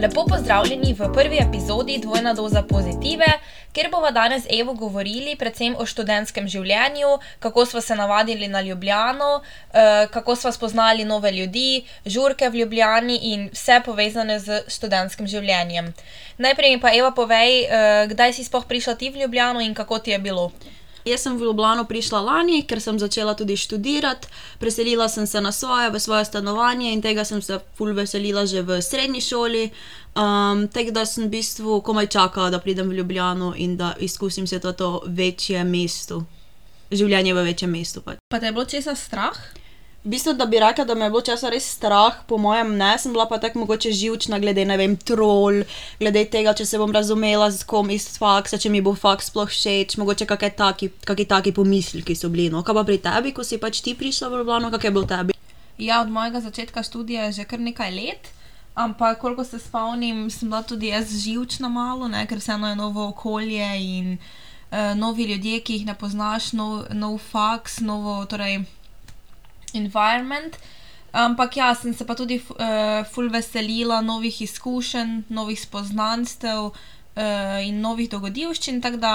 Lepo pozdravljeni v prvi epizodi Dvojna doza pozitive, kjer bomo danes Evo govorili predvsem o študentskem življenju, kako smo se navadili na Ljubljano, eh, kako smo spoznali nove ljudi, žurke v Ljubljani in vse povezane z študentskim življenjem. Najprej mi pa Eva povej, eh, kdaj si sploh prišla ti v Ljubljano in kako ti je bilo. Jaz sem v Ljubljano prišla lani, ker sem začela tudi študirati. Preselila sem se na svoje, v svoje stanovanje in tega sem se ful veselila že v srednji šoli. Um, tako da sem v bistvu komaj čakala, da pridem v Ljubljano in da izkusim se to, to večje mesto, življenje v večjem mestu. Pač. Pa te je bilo česa strah? V bistvu, da bi rekla, da me je bilo časa res strah, po mojem ne, sem bila pa tako mogoče živčna, glede ne vem, trol, glede tega, če se bom razumela z kom iz faksa, če mi bo faks sploh všeč, mogoče kakšne taki, kakšni taki pomisliki so bili. No, kaj pa pri tebi, ko si pač ti prišla v Ljubljano, kak je bil tebi? Ja, od mojega začetka študija je že kar nekaj let. Ampak, koliko se spomnim, sem bila tudi jaz živčna malo, ne? ker vseeno je novo okolje in uh, novi ljudje, ki jih ne poznaš, nov, nov faks, novo, torej, environment. Ampak ja, sem se pa tudi uh, ful veselila novih izkušenj, novih spoznanstev uh, in novih dogodivščin, tako da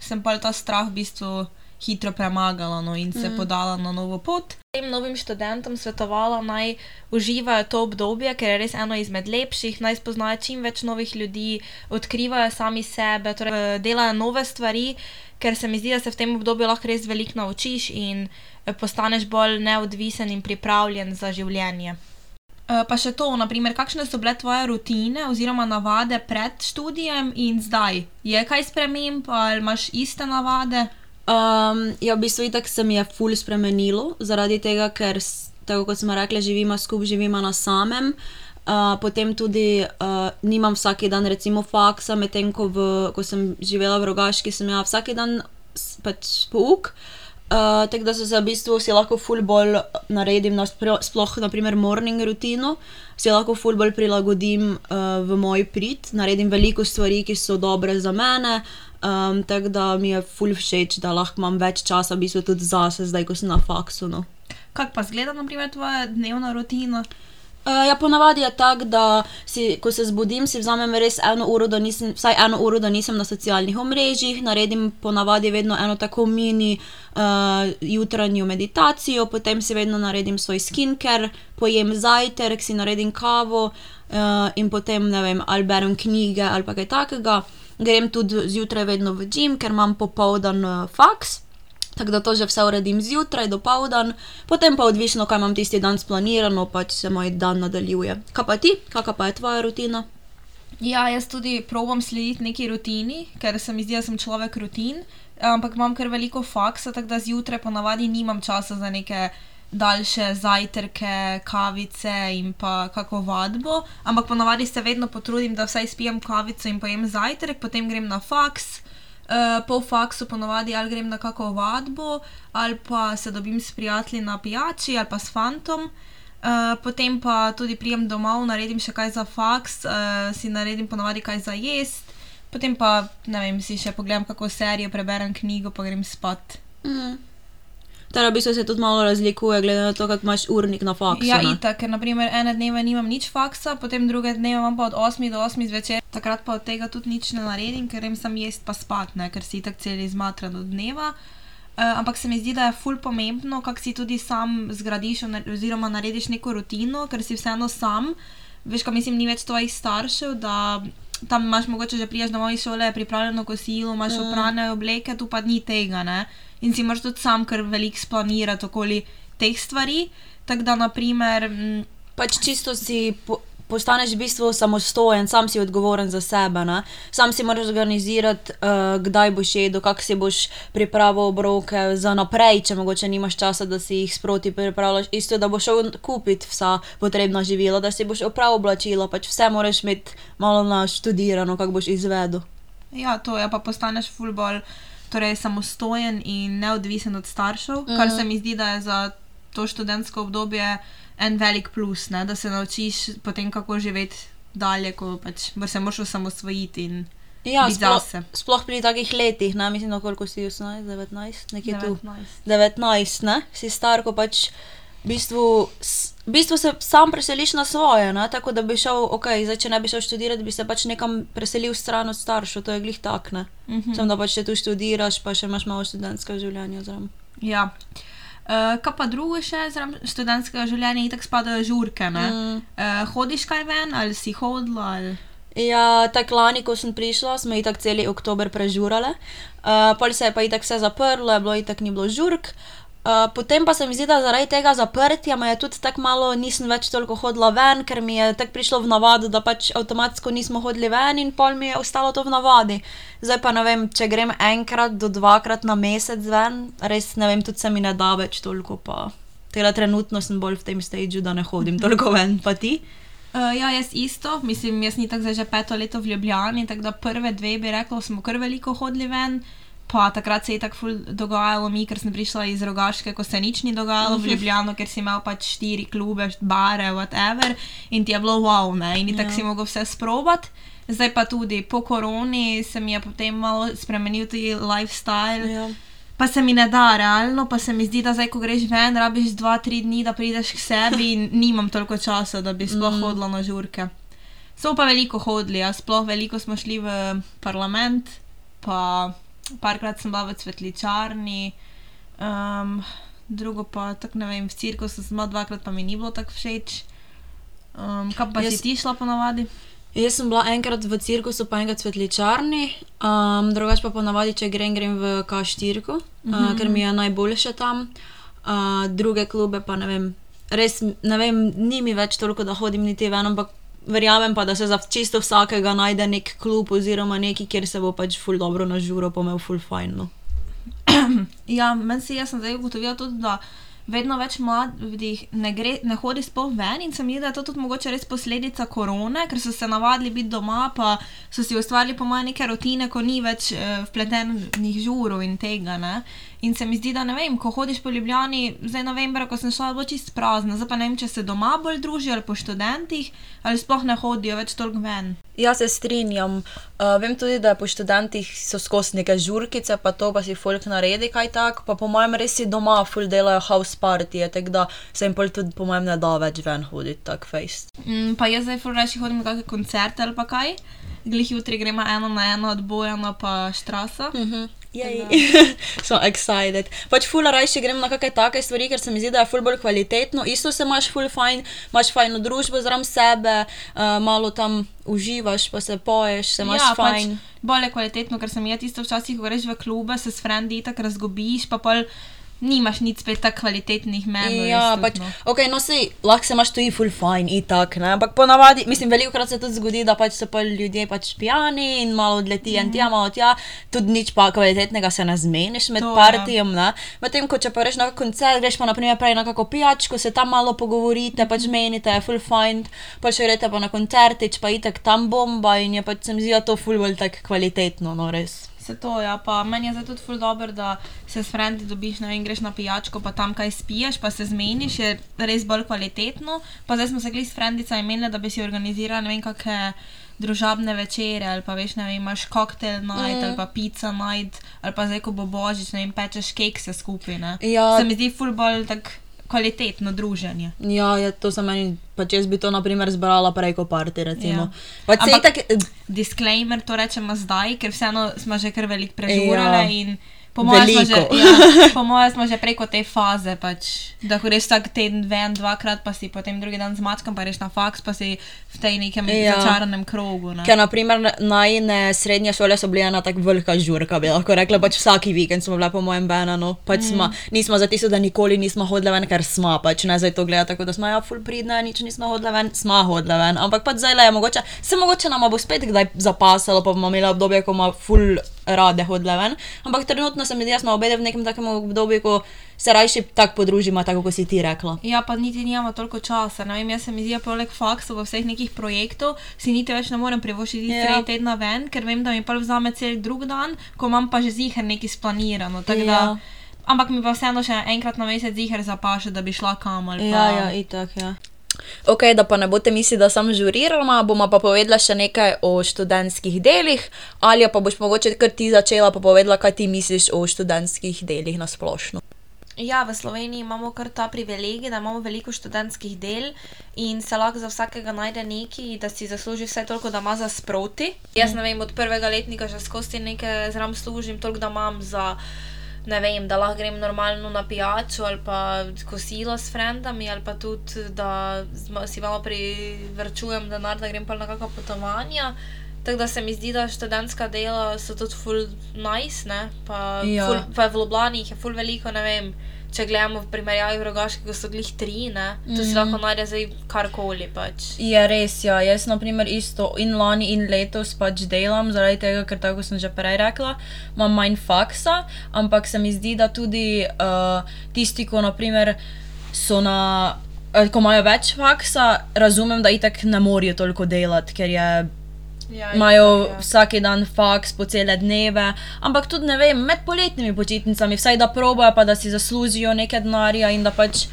sem pa ta strah v bistvu hitro premagala no, in se mm. podala na novo pot. Tem novim študentom svetovala naj uživajo to obdobje, ker je res eno izmed lepših, naj spoznajo čim več novih ljudi, odkrivajo sami sebe, torej eh, delajo nove stvari, ker se mi zdi, da se v tem obdobju lahko res veliko naučiš in eh, postaneš bolj neodvisen in pripravljen za življenje. Eh, pa še to, naprimer, kakšne so bile tvoje rutine oziroma navade pred študijem in zdaj? Je kaj sprememb ali imaš iste navade? Um, ja, v bistvu itak se mi je ful spremenilo, zaradi tega, ker, tako kot smo rekli, živimo skupaj, živimo na samem. Uh, potem tudi uh, nimam vsak dan, recimo, faksa, medtem ko, ko sem živela v Rogaški, sem imela vsak dan pač pouk. Uh, tako da se v bistvu si lahko ful bolj naredim, na sploh naprimer morning rutino, si lahko ful bolj prilagodim uh, v moj prid, naredim veliko stvari, ki so dobre za mene. Um, tako da mi je ful všeč, da lahko imam več časa, v bistvu tudi zase, zdaj ko sem na faksu. No. Kako pa zgleda, naprimer, tvoja dnevna rutina? Uh, ja, ponavadi je tako, da si, ko se zbudim, si vzamem res eno uro, da nisem, vsaj eno uro, da nisem na socialnih omrežjih, naredim ponavadi vedno eno tako mini uh, jutranjo meditacijo, potem si vedno naredim svoj skincare, pojem zajtrk, si naredim kavo uh, in potem ne vem, ali berem knjige ali kaj takega grem tudi zjutraj vedno v gim, ker imam popoldan uh, faks. Tako da to že vse uredim zjutraj, do povdan, potem pa odvisno, kaj imam tisti dan splanirano, pač se moj dan nadaljuje. Kaj pa ti, kakšna pa je tvoja rutina? Ja, jaz tudi probujem slediti neki rutini, ker se mi zdi, da sem človek rutin, ampak imam kar veliko faksa, tako da zjutraj ponavadi nimam časa za neke daljše zajtrke, kavice in pa kako vadbo, ampak ponavadi se vedno potrudim, da vsaj spijem kavico in pojem zajtrk, potem grem na faks. Uh, po faksu ponavadi ali grem na kako vadbo, ali pa se dobim s prijatelji na pijači ali pa s fantom, uh, potem pa tudi prijem domov, naredim še kaj za faks, uh, si naredim ponavadi kaj za jesti, potem pa ne vem, si še pogledam kako serijo, preberem knjigo, pa grem spat. Mm. Torej, v bistvu se tudi malo razlikuje, glede na to, kako imaš urnik na faksu. Ja, in tako, ker naprimer ene dneve nimam nič faksa, potem druge dneve imam pa od 8 do 8 zvečer, takrat pa od tega tudi nič ne naredim, ker jim sem jest pa spat, ne? ker si tako cel izmatran od dneva. Uh, ampak se mi zdi, da je ful pomembno, kako si tudi sam zgradiš oziroma narediš neko rutino, ker si vseeno sam. Veš, kaj mislim, ni več tvojih staršev, da tam imaš mogoče že priješ domov iz šole, pripravljeno kosilo, imaš mm. oprane obleke, tu pa ni tega. Ne? In si moraš tudi sam kar veliko splanirati okoli teh stvari. Tako da, naprimer. Pač čisto si. Po Postaneš v bistvu samostojen, sam si odgovoren za sebe. Ne? Sam si moraš organizirati, uh, kdaj boš jedel, kako si boš pripravil obroke za naprej, če mogoče nimaš časa, da si jih sproti pripravljaš. Isto, da boš šel kupiti vsa potrebna živila, da si boš opravil oblačila, pač vse moraš imeti malo naštudirano, kako boš izvedel. Ja, to je pa postaneš fulbol torej samostojen in neodvisen od staršev, mm -hmm. kar se mi zdi, da je za to študentsko obdobje en velik plus, ne? da se naučiš potem, kako živeti dalje, ko pač se moraš osamosvojiti. Ja, sploh, sploh pri takih letih, ne mislim, koliko si 18, 19, nekje 19. tu. 19, ne? si star, ko pač v bistvu, v bistvu se sam preseliš na svoje, ne, tako da bi šel, okej, zdaj če ne bi šel študirat, bi se pač nekam preselil stran od staršev, to je glih tak, ne. Mhm. Samo da pač če tu študiraš, pa še imaš malo študentskega življenja zraven. Ja. Uh, kaj pa drugo še zraven študentskega življenja, itak spadajo žurke. Mm. Mm. Uh, hodiš kaj ven, ali si hodila? Ali... Ja, tako lani, ko sem prišla, smo itak celi oktober prežurale, uh, pol se je pa itak vse zaprlo, je bilo itak ni bilo žurk. Uh, potem pa se mi zdi, da zaradi tega zaprtja me je tudi tako malo nisem več toliko hodila ven, ker mi je tako prišlo v navado, da pač avtomatsko nismo hodili ven in pol mi je ostalo to v navadi. Zdaj pa ne vem, če grem enkrat do dvakrat na mesec ven, res ne vem, tudi se mi ne da več toliko pa. Tega trenutno sem bolj v tem stageu, da ne hodim toliko ven, pa ti. Uh, ja, jaz isto, mislim, jaz nisem zdaj že peto leto v Ljubljani, tako da prve dve bi rekla, smo kar veliko hodili ven. Pa takrat se je tako ful dogajalo mi, ker sem prišla iz Rogaške, ko se nič ni dogajalo v Ljubljano, ker si imel pač štiri klube, bare, whatever, in ti je bilo wow, ne, in tako Ja. si mogel vse sprobati. Zdaj pa tudi po koroni se mi je potem malo spremenil tudi lifestyle. Ja. Pa se mi ne da, realno, pa se mi zdi, da zdaj, ko greš ven, rabiš dva, tri dni, da prideš k sebi in nimam toliko časa, da bi sploh mm. hodila na žurke. Smo pa veliko hodili, ja, sploh veliko smo šli v parlament, pa parkrat sem bila v cvetličarni, um, drugo pa tako ne vem, v cirkusu sem bila dvakrat, pa mi ni bilo tako všeč. Um, kam pa Jaz... Si ti šla ponavadi? Jaz sem bila enkrat v cirkusu, pa enkrat v cvetličarni, um, drugače pa ponavadi, če grem, grem v K4, uh, uh, ker mi je najboljše tam. Uh, druge klube pa ne vem, res ne vem, ni mi več toliko, da hodim niti ven, ampak verjamem pa, da se za čisto vsakega najde nek klub oziroma neki, kjer se bo pač ful dobro nažuro, pa imel ful fajn. No. Ja, meni se jaz sem zdaj ugotovila tudi, da vedno več mladih ne, gre, ne hodi sploh ven in se mi zdi, da je to tudi mogoče res posledica korone, ker so se navadili biti doma, pa so si ustvarili po mojem neke rutine, ko ni več uh, vpletenih žurov in tega. Ne? In se mi zdi, da ne vem, ko hodiš po Ljubljani, zdaj novembra, ko sem šla, je bilo čist prazno, zdaj pa ne vem, če se doma bolj družijo ali po študentih, ali sploh ne hodijo več toliko ven. Ja, se strinjam. Uh, vem tudi, da po študentih so skozi neke žurkice, pa to pa si folk naredi kaj tak, pa po mojem res si doma ful delajo house partyje, tako da se jim pol tudi po mojem ne da več ven hoditi, tak face. Mm, pa jaz zdaj ful reči hodim na kakšne koncerte ali pa kaj. Glih jutri gremo eno na eno od Bojana pa Štrasa. Mhm. Jej. Sem excited. Pač ful rajši grem na kakšne take stvari, ker se mi zdi, da je ful bolj kvalitetno. Isto se imaš ful fajn, imaš fajno družbo zraven sebe, uh, malo tam uživaš, pa se poješ, se imaš ja, fajn. Pač bolj je kvalitetno, ker sem jaz tisto včasih, ko greš v klube, se s frendi tako razgobiš, pa pol nimaš nič spet tako kvalitetnih menov. Ja, pač, ok, no sej, lahko se imaš tu i full fajn, itak, ne, ampak ponavadi, mislim, veliko krat se tudi zgodi, da pač so pa ljudje pač pijani in malo odleti en tja, malo tja, tudi nič pa kvalitetnega se ne zmeniš med To, ja. partijem, ne. Medtem, ko če pa greš na koncert, greš pa naprimer prej na kako pijačko, se tam malo pogovorite, pač menite, je full fajn, pa če greste pa na koncertič, pa itak tam bomba in je pač se mi zdi, da to full bolj tak kvalitetno, no res. Se to, ja, pa meni je zdaj tudi ful dobro, da se s frendi dobiš, ne vem, greš na pijačko, pa tam kaj spiješ, pa se zmeniš, je res bolj kvalitetno. Pa zdaj smo se gli s frendica imeli, da bi si organizirali, ne vem, kakšne družabne večere, ali pa veš, ne vem, imaš koktel night, Mhm. ali pa pizza night, ali pa zdaj, ko bo božič, ne vem, pečeš kekse skupaj, ne. Ja. Se mi zdi ful bolj tak kvalitetno druženje. Ja, ja, to za meni, pač jaz bi to naprimer zbrala preko party, recimo. Ja. Ja. Ampak- tak, Disclaimer, to rečemo zdaj, ker vseeno smo že kar veliko prežurali Ja. Po mojem že- ja, po mojem smo že preko te faze, pač, da greš vsak teden ven, dvakrat, pa si potem drugi dan zmačkam, pa greš na faks, pa si v tej nekem Ja. začaranem krogu. Ne? Ker naprimer najne srednje šole so bile ena tako velika žurka, bi lahko rekla, pač vsaki vikend smo bile po mojem Benanu, pač mm. smo, nismo za tisto, da nikoli nismo hodile ven, ker smo, pač ne zdaj to gleda tako, da smo ja full pridne, nič nismo hodile ven, smo hodile ven, ampak pač zdaj le je mogoče, se mogoče nam bo spet kdaj zapasalo, pa bomo imeli obdobje, ko bomo full rade hodile ven, ampak trenutno se mi zdi, da smo obede v nekem takem obdobju, ko se rajši tako podružimo, tako kot si ti rekla. Ja, pa niti nimamo toliko časa. Ne vem, jaz se mi zdi, poleg faksa v vseh nekih projektov si niti več ne morem privoščiti Ja. tri tedna ven, ker vem, da mi pa vzame cel drug dan, ko imam pa že zihar nekaj splanirano. tako Da, Ja. Ampak mi pa vseeno še enkrat na mesec zihar zapaše, da bi šla kam ali pa. Ja, ja, itak, ja. Ok, da pa ne boste mislili, da sem žurirala, bomo pa povedala še nekaj o študentskih delih, ali pa boš mogoče kar ti začela pa povedala, kaj ti misliš o študentskih delih na splošno. Ja, v Sloveniji imamo kar ta privilegij, da imamo veliko študentskih del in se lahko za vsakega najde nekaj, da si zasluži vsaj toliko, da ima za sproti. Jaz ne vem, od prvega letnika že skozi nekaj zraven služim, toliko da imam za. Ne vem, da lahko grem normalno na pijačo ali pa kosilo s frendami, ali pa tudi, da si malo privrčujem denar, da grem pa na kakšna potovanja. Tako da se mi zdi, da študentska dela so tudi ful nice, ne, pa, Ja. ful, pa v Ljubljani jih je ful veliko, ne vem. Če gledamo v primerjavi Rogaški, ko so glih tri, ne, tu si Mhm. lahko najde zdaj karkoli pač. Je res, ja. Jaz, na primer, isto in lani in letos pač delam, zaradi tega, ker tako sem že prej rekla, imam manj faksa, ampak se mi zdi, da tudi uh, tisti, ko naprimer so na. eh, Ko imajo več faksa, razumem, da itak ne morejo toliko delati, ker je Ja, imajo ja. vsak dan faks po cele dneve, ampak tudi ne vem, med poletnimi počitnicami, vsaj da probojajo, pa da si zaslužijo nekaj denarja in da pač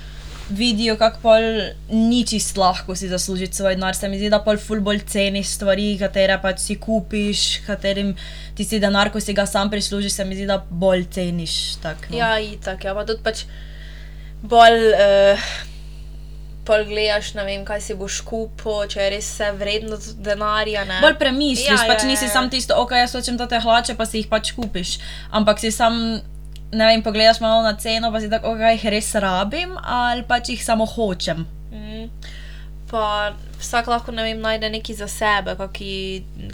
vidijo, kako pol ni čist lahko si zaslužiti svoj denar. Se mi zdi, da pol ful bolj ceniš stvari, katere pač si kupiš, katerim tisti denar, ko si ga sam prislužiš, se mi zdi, da bolj ceniš. Tak, no. Ja, itak, ja, pa tudi pač bolj. Uh, Pol gledaš, ne vem, kaj si boš kupil, če je res vse vredno denarja. Ne? Bolj premisliš, Ja, ja, ja, pač ja, nisi ja. sam tisto, ok, jaz hočem te hlače, pa si jih pač kupiš. Ampak si sam, ne vem, pogledaš malo na ceno, pa si tako, ok, jih res rabim ali pač jih samo hočem. Mm. Pa vsak lahko ne vem, najde nekaj za sebe, kaki,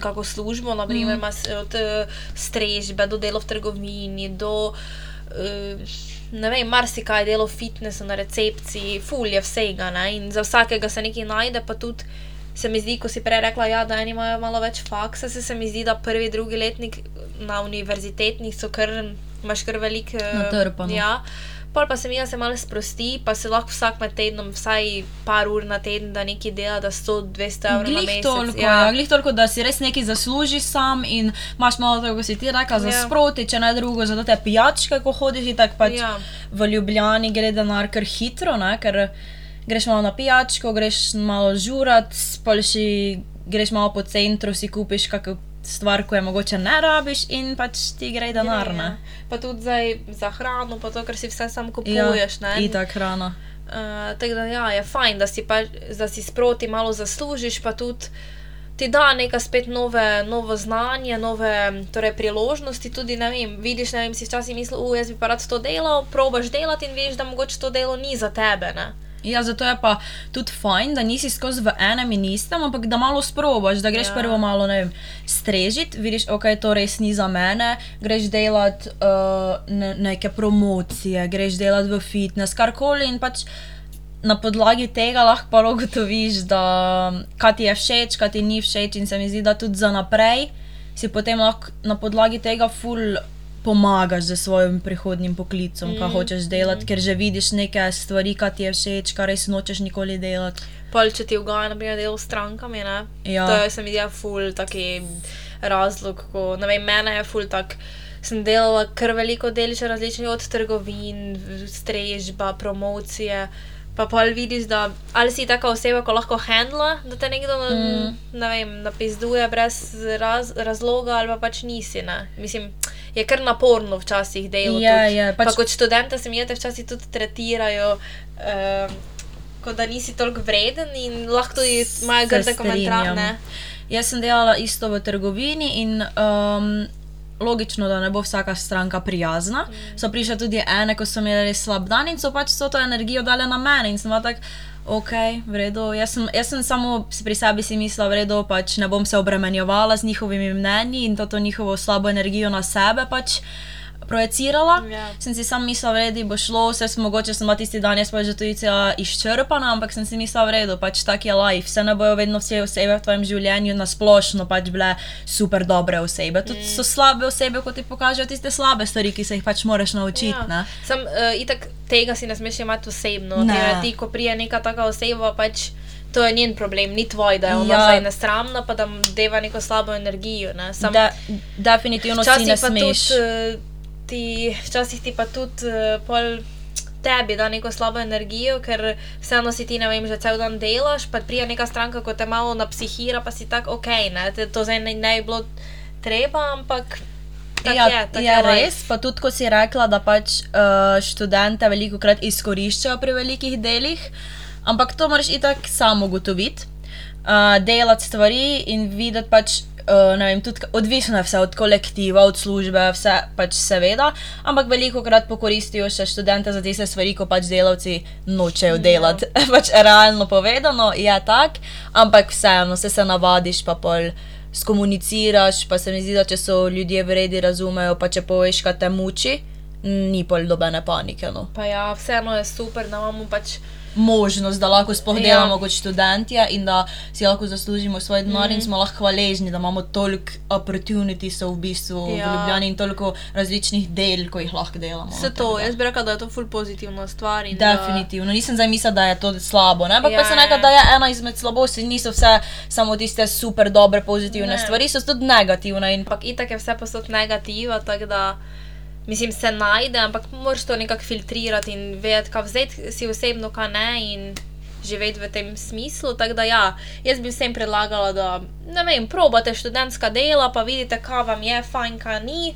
kako službo, naprimer, mm. od eh, strežbe do dela v trgovini, do uh, ne vem, marsikaj delo v fitnessu, na recepciji, fulje vsega. Ne? In za vsakega se nekaj najde, pa tudi. Se mi zdi, ko si prej rekla, ja, da eni imajo malo več faksa, se, se mi zdi, da prvi, drugi letnik na univerzitetnih so kar, imaš kar velik. Natrpano. Ja, Pol pa se mi, se malo sprosti, pa se lahko vsak med tednom, vsaj par ur na teden, da nekaj dela, da 100-200 evrov Glih toliko, ja. Ja, glih toliko, da si res nekaj zaslužiš sam in imaš malo tega, kot si ti rekla, za Ja. sproti, če ne drugo, zato te pijačke, ko hodiš, in tako pač Ja. v Ljubljani gre denar kar hitro, ne? ker greš malo na pijačko, greš malo žurat, pol si greš malo po centru, si kupiš kakšno stvar, ko je mogoče ne rabiš in pač ti gre denar. Ja, ne. Pa tudi zdaj za hrano, pa to, ker si vse sam Ja, kupuješ. ne. itak hrana. Uh, tako da ja, je fajn, da si, pa, da si sproti malo zaslužiš, pa tudi ti da neka spet nove, novo znanje, nove torej, priložnosti. Tudi, ne vem, vidiš, ne vem, si včasih mislil, uh, jaz bi pa rad to delal, probaš delati in veš, da mogoče to delo ni za tebe. Ne? Ja, zato je pa tudi fajn, da nisi skozi v enem in istem, ampak da malo sprobaš, da greš Ja. prvo malo vem, strežiti, vidiš, ok, to res ni za mene, greš delati uh, ne, neke promocije, greš delati v fitness, karkoli in pač. Na podlagi tega lahko pa ugotoviš, kaj ti je všeč, kaj ti ni všeč, in se mi zdi, da tudi za naprej si potem lahko na podlagi tega ful pomagaš z svojim prihodnim poklicom, mm. kaj hočeš delati, mm. ker že vidiš neke stvari, kaj ti je všeč, kar res nočeš nikoli delati. Pol, če ti ugaja, naprimer, delo s strankami, ne? Ja. To je, se mi zdi, ful taki razlog, ko, ne vem, mene je ful tak. Sem delala kar veliko deliš različnih od trgovin, strežba, promocije. Pa pa vidiš, da ali si taka oseba, ko lahko handla, da te nekdo mm. ne vem, napizduje brez raz, razloga, ali pa pač nisi. Ne? Mislim, je kar naporno včasih delo. Je, tudi. je, Pa pač- kot študenta se mi je te včasih tudi tretirajo. Um, Kot da nisi toliko vreden in lahko tudi imajo Se grde komentarje. Jaz sem delala isto v trgovini in um, logično, da ne bo vsaka stranka prijazna. Mm. So prišle tudi ene, ko so imeli res slab dan in so pač so to energijo dale na mene in sem bila tak. Ok, v redu. Jaz sem, jaz sem samo pri sebi si mislila, v redu, pač ne bom se obremenjevala z njihovimi mnenji in to, to njihovo slabo energijo na sebe pač projicirala. Ja. Sem si sam mislila, redu, bo šlo, vse sem mogoče sem bila tisti dan, jaz pa že tudi cela izčrpana, ampak sem si mislila, v redu, pač tak je life. Vse ne bojo vedno vse osebe v tvojem življenju na splošno pač bile super dobre osebe. Tudi mm. so slabe osebe, ko ti pokažejo tiste slabe stvari, ki se jih pač moraš naučiti. Ja. Sam uh, itak tega si ne smeš imeti osebno. Naprimer, Ti, ko prije neka taka oseba, pač to je njen problem, ni tvoj, da je ona Ja. zdaj nesramna, pa da deva neko slabo energijo. Ne? Sam, De, definitivno si ne smeš. tudi, eh, ti, včasih ti pa tudi uh, pol. Tebi da neko slabo energijo, ker vseeno si ti, ne vem, že cel dan delaš, pa prija neka stranka, ko te malo napsihira, pa si tako, ok, ne, te, to zdaj ne, ne bi bilo treba, ampak Tak ja, je, tak je je life. res. Pa tudi, ko si rekla, da pač uh, študente veliko krat izkoriščajo pri velikih delih, ampak to moraš itak samo ugotoviti, uh, delati stvari in videti pač. Uh, vem, tudi odvisno je vse od kolektiva, od službe, vse pač seveda, ampak veliko krat pokoristijo še študente za tiste stvari, ko pač delavci nočejo delati. Ja. pač realno povedano je tako, ampak vseeno se, se navadiš, pa pol skomuniciraš, pa se mi zdi, da če so ljudje v redu, razumejo, pa če poveš, kaj te muči, ni pol dobene panike. No. Pa ja, vseeno je super, da imamo pač. Možnost, da lahko sploh Ja. delamo kot študenti in da si lahko zaslužimo svoj denar mm. in smo lahko hvaležni, da imamo toliko opportunitisov v bistvu ja. v Ja. Ljubljani in toliko različnih del, ko jih lahko delamo. No, to, jaz bi rekla, da je to ful pozitivna stvar. in da- Definitivno, nisem zdaj mislila, da je to slabo, ne? ampak Ja, pa sem rekla, ja. da je ena izmed slabosti, niso vse samo tiste super dobre, pozitivne Ne. stvari, so tudi negativne. In Ampak itak je vse posod negativa, tako da mislim, se najde, ampak moraš to nekako filtrirati in vedeti, kaj vzeti si osebno, kaj ne. In Živeti v tem smislu. Tako da, ja, jaz bi vsem predlagala, da ne vem, probate študentska dela, pa vidite, kaj vam je, fajn, kaj ni,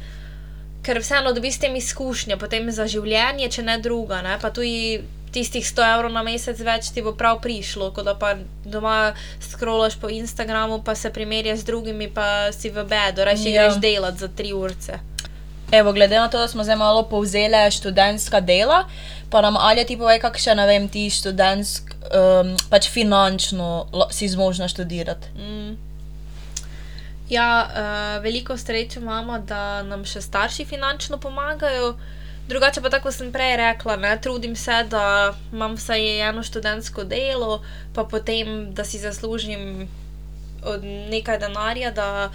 ker vseeno dobiš s tem izkušnje, potem za življenje, če ne druga. Ne? Pa tudi tistih 100 evrov na mesec več ti bo prav prišlo, kot da pa doma skrolaš po Instagramu, pa se primerjaš z drugimi, pa si v bedu, Ja. ja. greš delati za tri urce. Evo, glede na to, da smo zdaj malo povzeli študentska dela, pa nam ali ti povej, kako še ne vem, ti študentsk, um, pač finančno si zmožna študirati. Mm. Ja, uh, veliko sreče imamo, da nam še starši finančno pomagajo. Drugače pa tako sem prej rekla, ne, trudim se, da imam vsaj eno študentsko delo, pa potem, da si zaslužim nekaj denarja, da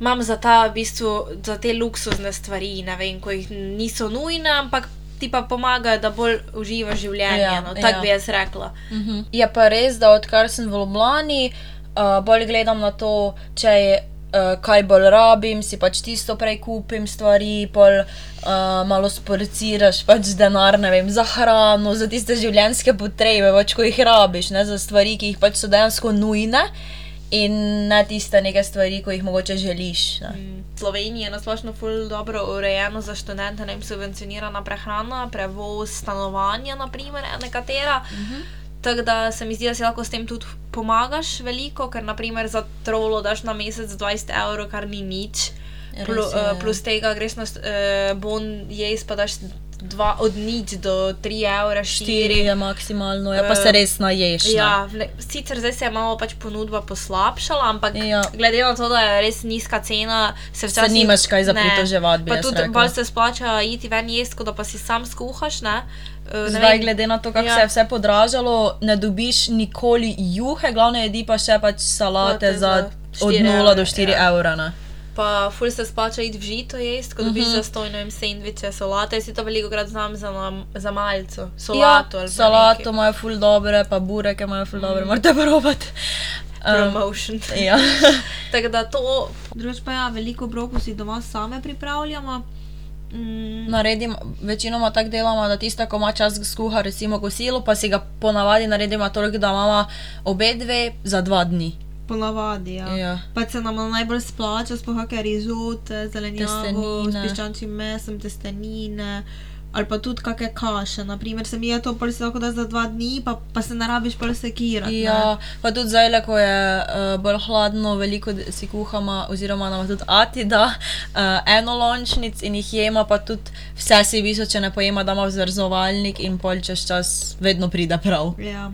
imam za, ta, v bistvu, za te luksuzne stvari, ne vem, ko jih niso nujne, ampak ti pa pomagajo, da bolj uživaš življenje. Ja, no, tako ja. bi jaz rekla. Mhm. Je pa res, da odkar sem v Ljubljani, uh, bolj gledam na to, če je. Uh, kaj bolj rabim, si pač tisto prej kupim stvari, pol uh, malo sporciraš pač denar, ne vem, za hrano, za tiste življenjske potrebe, pač ko jih rabiš, ne, za stvari, ki jih pač so dejansko nujne in ne tiste neke stvari, ko jih mogoče želiš. Ne. Mm, Slovenija je nasplošno ful dobro urejeno za študente, ne vem, subvencionirana prehrana, prevoz, stanovanja, naprimer, nekatera. Uh Mhm. -huh. Tako da se mi zdi, da si lahko s tem tudi pomagaš veliko, ker naprimer za trolo daš na mesec 20 evrov, kar ni nič. Plu, Res uh, plus tega greš na uh, bon jez, pa daš dva, od nič do 3 evra, 4 4. je maksimalno, ja, pa Eh, se res naješ. ne. Ja, vle- sicer zdaj se je malo pač ponudba poslabšala, ampak Ja. glede na to, da je res nizka cena, se Se včasih nimaš kaj za ne. pritoževati, Pa tudi bolj se splača iti ven jesti, kot da pa si sam skuhaš. Ne? Eh, ne Zdaj, vem. glede na to, kako ja. Se je vse podražalo, ne dobiš nikoli juhe, glavne jedi pa še pač salate Salate za od 4 0 do evre, 4 ja. evra. Ne? Pa ful se splača iti v žito jesti, ko dobiš Mhm. za stojno in sendviče, solate. Jaz si to veliko krat znam za, nam- za malco. Ja, Solato. ali pa salato nekaj. imajo ful dobre, pa bureke imajo ful dobre, morate probati. Um, Promotion. ja. Tako da to. Drugič pa ja, veliko obrokov si doma same pripravljamo. Mm, Naredim, večinoma tako delamo, da tiste, ko ima čas skuha, recimo kosilo, pa si ga ponavadi naredimo toliko, da imamo obe dve za dva dni. Ponavadi, ja. Ja. Pa se nam najbolj splača, sploh kakšne rizote, zelenjavo, s piščančjim mesom, testenine. Ali pa tudi kakšne kaše, naprimer, se mi je to pol si lahko da za dva dni, pa, pa se ne rabiš pol sekirati. Ja, pa tudi zdaj, ko je uh, bolj hladno, veliko si kuhamo, oziroma nam tudi Ati da uh, eno lončnic in jih jema, pa tudi vse si viso, če ne pojema, da ima vzrzovalnik in pol čez čas vedno pride prav. Ja.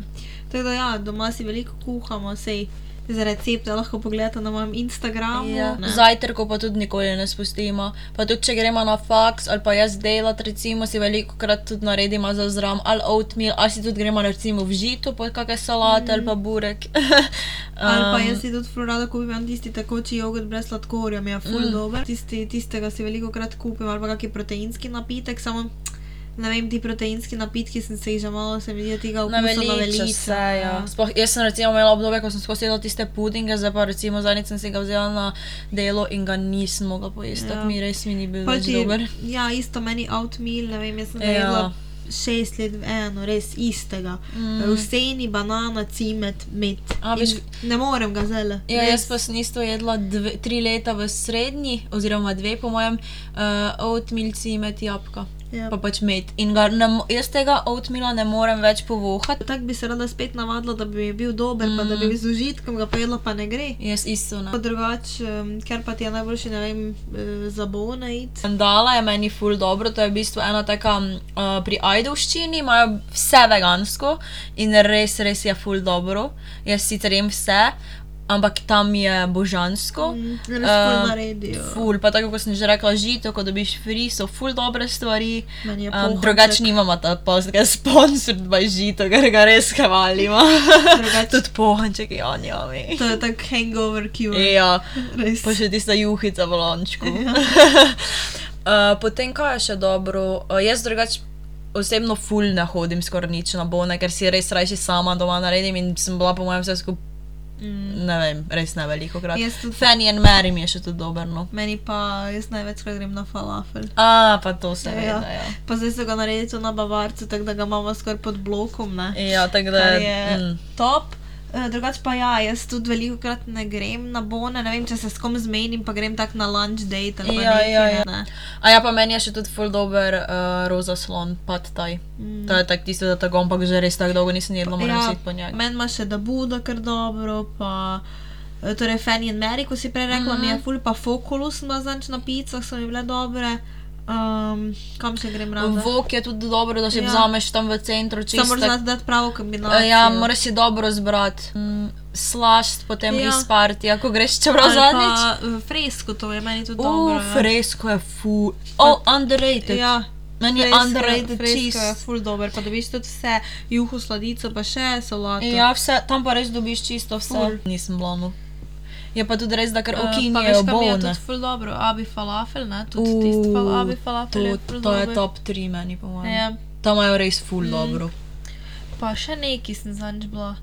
Tako da ja, doma si veliko kuhamo, sej za recepte lahko pogledate na mojem Instagramu. Ja. ne. Zajtrko pa tudi nikoli ne spustimo. Pa tudi, če gremo na faks ali pa jaz delati, recimo si veliko krat tudi naredimo za zram ali oatmeal, ali si tudi gremo recimo v žito, pa kakšne salate mm. ali pa burek. Ali pa Um, jaz si tudi ful rada kupim tisti tekoči jogurt brez sladkorja, mi je ful mm. dober. Tisti, tistega si veliko krat kupim, ali pa kakšen proteinski napitek, samo ne vem, ti proteinski napitki sem se jih že malo, se mi zdi, tega se, ja. Sploh, jaz sem recimo imela obdobje, ko sem skozi jedla tiste pudinge, zdaj pa recimo zadnjič sem si ga vzela na delo in ga nisem mogla pojesti, ja. Tako mi res mi ni bil več dober. Ja, isto meni oatmeal, ne vem, jaz sem Ja. jedla šest let v eno, res istega. Mm. Mm. Vseni, banana, cimet, med. A, veš- ne morem ga zelo. Ja, jaz pa sem isto jedla dve, tri leta v srednji, oziroma dve, po mojem, uh, oatmeal cimet jabka. Ja. Pa pač med. In ga ne, jaz tega oatmeala ne morem več povohati. Tako bi se rada spet navadila, da bi bil dober, mm. pa da bi Mm. z užitkom ga pojedla, pa ne gre. Jaz isto ne. Pa drugače, um, ker pa ti je najboljši, ne vem, eh, za bona iti. Mandala je meni ful dobro, to je v bistvu ena taka uh, pri Ajdovščini, imajo vse vegansko in res, res je ful dobro. Jaz sicer jem vse, ampak tam je božansko. Mm, ful naredijo. Ful, pa tako kot sem že rekla, žito, ko dobiš free, so ful dobre stvari. Je Um, drugače nimamo ta pozga sponsor, da je žito, ker ga res hvalimo. Tudi pohanček, ja, njami. To je tak hangover cure. Ja, Res. pa še tista juhica v lončku. Ja. uh, potem kaj je še dobro? Uh, jaz drugače osebno ful ne hodim skoraj nič na bone, ker si res rajši sama doma naredim in sem bila po mojem vse skupaj, Mm. ne vem, res ne veliko krat. Tudi- Fanny and Mary mi je še tudi dobro. No. Meni pa, jaz največkrat grem na falafel. A, pa to se Ja. ve, da ja. Pa zdaj so ga naredili na Bavarcu, tako da ga imamo skoraj pod blokom. Ne? Ja, tako da je Mm. top. Eh, Drugače pa ja, jaz tudi veliko krat ne grem na bone, ne vem, če se s kom zmenim, pa grem tako na lunch date ali Ja, nekaj, ja, ja. ne. A ja, pa meni je še tudi ful dober uh, roza slon, pad taj. Mm. To je tako tisto, da tako, ampak že res tako dolgo nisem jedla, moram Ja, si po njej. Meni ima še da Buda kar dobro, pa eh, torej Fanny and Mary, ko si prej rekla, mm -hmm. mi je Mhm. ful, pa Foculus sem bila zanč na pizzah, so mi bile dobre. Um, kam še grem rada? Vok je tudi dobro, da si Ja. vzameš tam v centru čisto. Moraš znati dati pravo kombinacijo. Ja, moraš si dobro zbrati. Mm, slašt, potem Ja. ja. izparti, ako greš čeprav zadnjič. Fresko to je meni tudi dobro. Uh, ja. fresko je fu. Oh, underrated. Ja, Meni je underrated fresko je cheese. ful dober, pa dobiš tudi vse, juho, sladico, pa še solato. Ja, vse, tam pa res dobiš čisto vse. Ful. Nisem bila. Je pa tudi res, da kar Eh, ukinjajo kam mi je bone. tudi ful dobro, abi falafel, ne, tudi Uh, tisti fal, abi falafel je To, ful to je dober. top 3 meni, po mojem. Ja, Tam imajo res ful Mm. dobro. pa še neki sem zanč bila.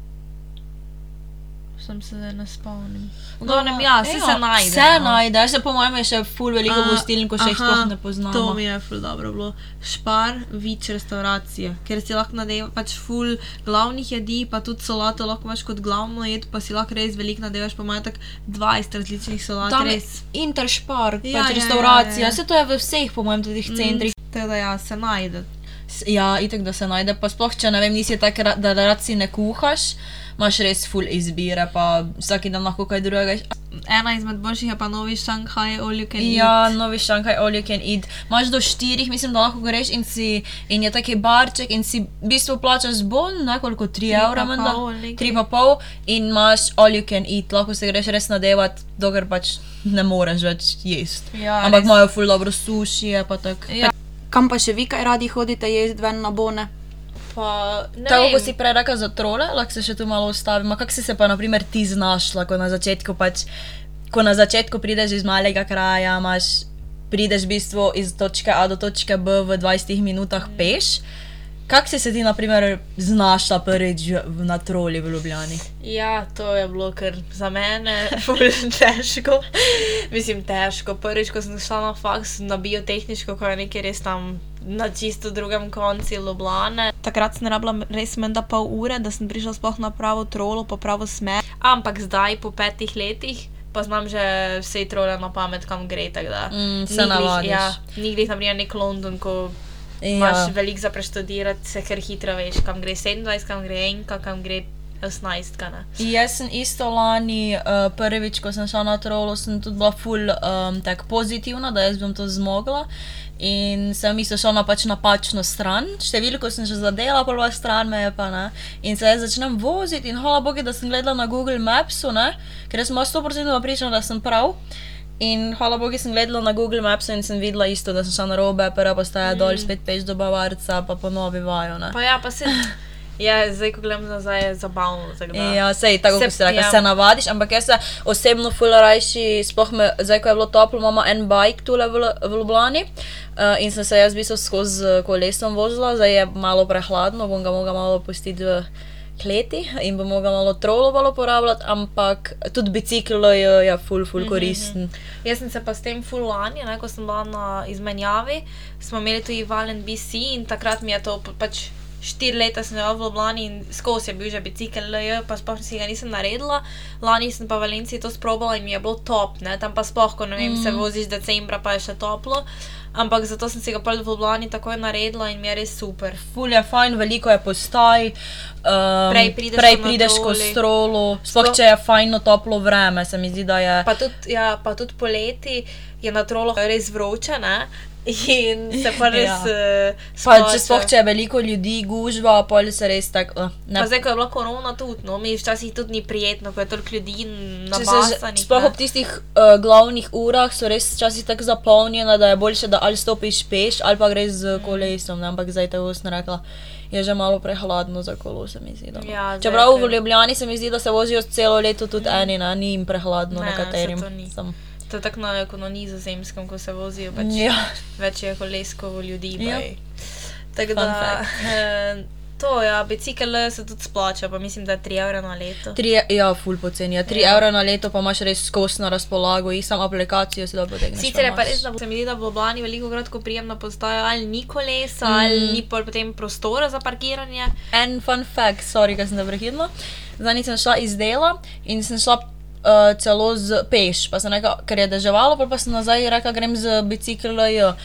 Sem se zdaj ne spomnim. V glavnem, ja, vse se najde. Vse no. najde, se po mojem je še ful veliko gostiln, ko še jih sploh ne poznamo. To mi je ful dobro bilo. Špar, vič restauracija, ker si lahko nadeva pač ful glavnih jedi, pa tudi solato lahko imaš kot glavno jed, pa si lahko res veliko nadevaš, pa imajo tako 20 različnih solat, Tam res. Interspar, Ja, ja, pač ja, restauracija, ja, ja. vse to je v vseh, po mojem, tudi centrih. Mm, Tako da ja, se najde. Ja, itek da se najde, pa sploh če ne vem, nisi tak, ra- da rad si ne kuhaš, imaš res full izbire, pa vsak dan lahko kaj drugega. Ena izmed boljših je pa novi Šanghaj, all you can Ja, eat. novi šankaj, all you can eat. Imaš do štirih, mislim, da lahko greš in, si, in je taki barček in si v bistvu plačaš bon, nekoliko 3 Tri pa evra, menda. 3 pa pol in imaš all you can eat, lahko se greš res nadevat, dokler pač ne moreš več jesti. Ja, Ampak imajo full dobro suši, je pa tako. Ja. Kam pa še vi kaj radi hodite jesti ven na bone? Pa, Tako kot si prej rekel za trole, lahko se še tu malo ustavim. Kako si se pa, na primer, ti znašla, ko na začetku pač, ko na začetku prideš iz malega kraja, imaš, prideš v bistvu iz točke A do točke B v 20 minutah peš. Kako si se ti, na primer, znašla prvič na troli v Ljubljani? Ja, to je bilo kar za mene težko. Mislim, težko. Prvič, ko sem šla na faks na biotehniško, ko je nekaj res tam na čisto drugem koncu Ljubljane. Takrat sem rabila res menda pol ure, da sem prišla sploh na pravo trolo, po pravo smer. Ampak zdaj, po petih letih, pa znam že vse trole na pamet, kam gre. Mm, se navadiš. Ja, ni glih, naprimer, nek London, ko Ja. imaš veliko za preštudirati, se kar hitro veš, kam gre 27, kam gre enka, kam gre 18. Ne? Jaz sem isto lani, uh, prvič, ko sem šla na trolo, sem tudi bila ful um, tako pozitivna, da jaz bom to zmogla. In sem isto šla na pač napačno stran, številko sem že zadela, prva stran me je pa ne. In se jaz začnem voziti in hvala Bogu, da sem gledala na Google Mapsu, ne? ker sem bila 100% pričana, da sem prav. In hvala Bogu, sem gledala na Google Mapsu in sem videla isto, da sem šla na robe, prva postaja mm. dol, spet peš do Bavarca, pa ponovi vajo. Ne? Pa ja, pa se. Ja, zdaj, ko gledam nazaj, je zabavno. Ja, sej, tako Se- si rekel, ja. se navadiš, ampak jaz se osebno fularajši, sploh me, zdaj, ko je bilo toplo, imamo en bike tule v, v Ljubljani uh, in sem se jaz v bistvu skozi kolesom vozila, zdaj je malo prehladno, bom ga mogla malo pustiti v kleti in bom mogla malo trolovalo uporabljati, ampak tudi bicikl je ja, ful, ful koristen. Jaz sem se pa s tem full lani, ne, ko sem bila na izmenjavi, smo imeli tudi Valen BC in takrat mi je to pač. Štiri leta sem bila v Ljubljani in skozi je bil že bicikel, LJ, pa sploh si ga nisem naredila. Lani sem pa v Valenciji to sprobala in mi je bilo top, ne? tam pa sploh, ko ne vem, mm. se voziš decembra, pa je še toplo. Ampak zato sem si ga pol v Ljubljani takoj naredila in mi je res super. Ful je fajn, veliko je postaj. Um, Prej prideš prej prideš skozi strolo, Sploh- če je fajno toplo vreme, se mi zdi, da je. Pa tudi, ja, pa tudi poleti je na trolo res vroče, ne? In se pa res. Ja. ja. Pa če sploh če je veliko ljudi, gužva, pol se res tako. Uh, Pa zdaj, ko je bila korona tudi, no, mi včasih tudi ni prijetno, ko je toliko ljudi na basanih. Sploh ob tistih uh, glavnih urah so res včasih tako zapolnjene, da je boljše, da ali stopiš peš ali pa greš z kolesom. Ne? Ampak zdaj tako sem rekla, je že malo prehladno za kolo, se mi zdi. da, no. Ja, zdaj Čeprav v Ljubljani se mi zdi, da se vozijo celo leto tudi eni, ne? ni jim prehladno Ne, nekaterim. ni. Sem. To je tako na, kot na nizozemskem, ko se vozijo, pač Ja. več je koleskovo ljudi. Ja. Tako da. eh, To, ja, bicikel se tudi splača, pa mislim, da je 3 evra na leto. Tri, ja, ful poceni. Ja. 3 Ja. evra na leto pa imaš res skos na razpolago in samo aplikacijo si da potegneš. Sicer je pa res, da se mi zdi, da v Ljubljani veliko krat, ko prijem na postajo, ali ni kolesa, mm. ali ni pol potem prostora za parkiranje. En fun fact, sorry, ker sem prekinila. Zdaj sem šla iz dela in sem šla uh, celo z peš, pa sem rekla, ker je deževalo, pol pa sem nazaj rekla, grem z biciklom.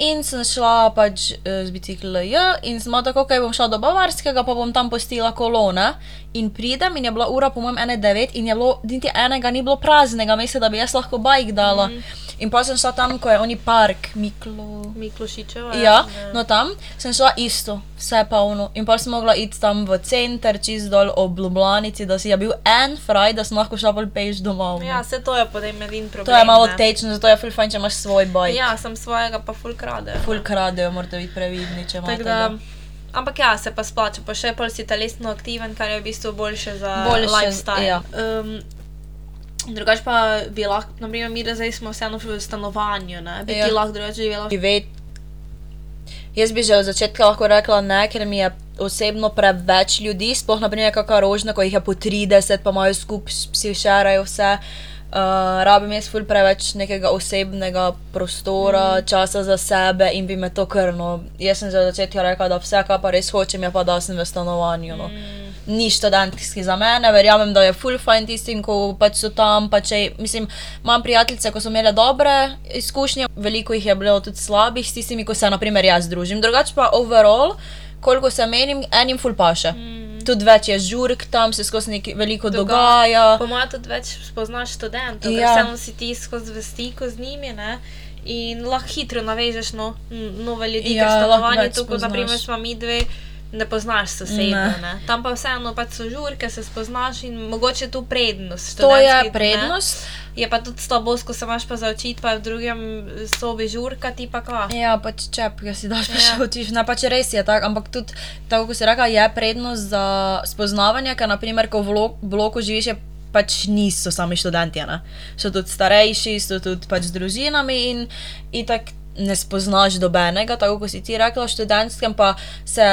In sem šla pač uh, z biciklom in bila tako, kaj bom šla do Bavarskega, pa bom tam postila kolone. In pridem in je bila ura, po mojem, ene devet in je bilo, niti enega ni bilo praznega mesta, da bi jaz lahko bajk dala. Mm. In pa sem šla tam, ko je oni park, Miklo. Miklošičeva. Ja, ne. no tam sem šla isto, vse polno. In pa sem mogla iti tam v center, čez dol ob Ljubljanici, da si je bil en fraj, da sem lahko šla bolj peš domov. no. ja, vse to je potem edin problem. to je malo ne. tečno, zato je ful fajn, če imaš svoj bajk. Ja, sem svojega pa full krade. Ful kradejo, morate biti previdni, če imate. Ampak ja, se pa splača, pa še pol si telesno aktiven, kar je v bistvu boljše za Boljše, lifestyle. ja. Um, drugač pa bi lahko, naprimer, mi da zdaj smo vseeno v stanovanju, ne? bi Ja. ti lahko drugače živela. Živet. Jaz bi že od začetka lahko rekla ne, ker mi je osebno preveč ljudi, sploh naprimer kakšna rožna, ko jih je po 30, pa imajo skupaj, si šerajo vse. Uh, rabim jaz ful preveč nekega osebnega prostora, mm. časa za sebe in bi me to krno. Jaz sem že od začetka rekla, da vse, kar pa res hočem, je pa da sem v stanovanju. No. Mm. Ni študentski za mene, verjamem, da je full fajn tistim, ko pač so tam. Pa če, mislim, imam prijateljice, ko so imele dobre izkušnje, veliko jih je bilo tudi slabih s tistimi, ko se naprimer jaz družim. Drugače pa overall, koliko se menim, enim full paše. Mm. Tudi več je žurk tam, se skozi nekaj veliko dogaja. Po mojem tudi več spoznaš študentov, Ja. ker vseeno si ti skozi v stiku z njimi. Ne? In lahko hitro navežeš no, nove ljudi, Ja, ker lahko stanovanje več tukaj, naprimer, spoznaš. smo mi dve, ne poznaš sosedov. Ne. Tam pa vseeno pač so žurke, se spoznaš in mogoče je tu prednost. To je študentski, ne. prednost. Je pa tudi slabo, ko se imaš pa za učiti, pa v drugem sobi žurka, ti pa kva. Ja, pač čep, ki si daš pa Ja. še učiš. Ne, pač res je tako, ampak tudi, tako kot si rekla, je prednost za spoznavanje, ker naprimer, ko v bloku živiš, je pač niso sami študenti, ne? so tudi starejši, so tudi pač z družinami in, in tako ne spoznaš dobenega, tako kot si ti rekla, študentskem pa se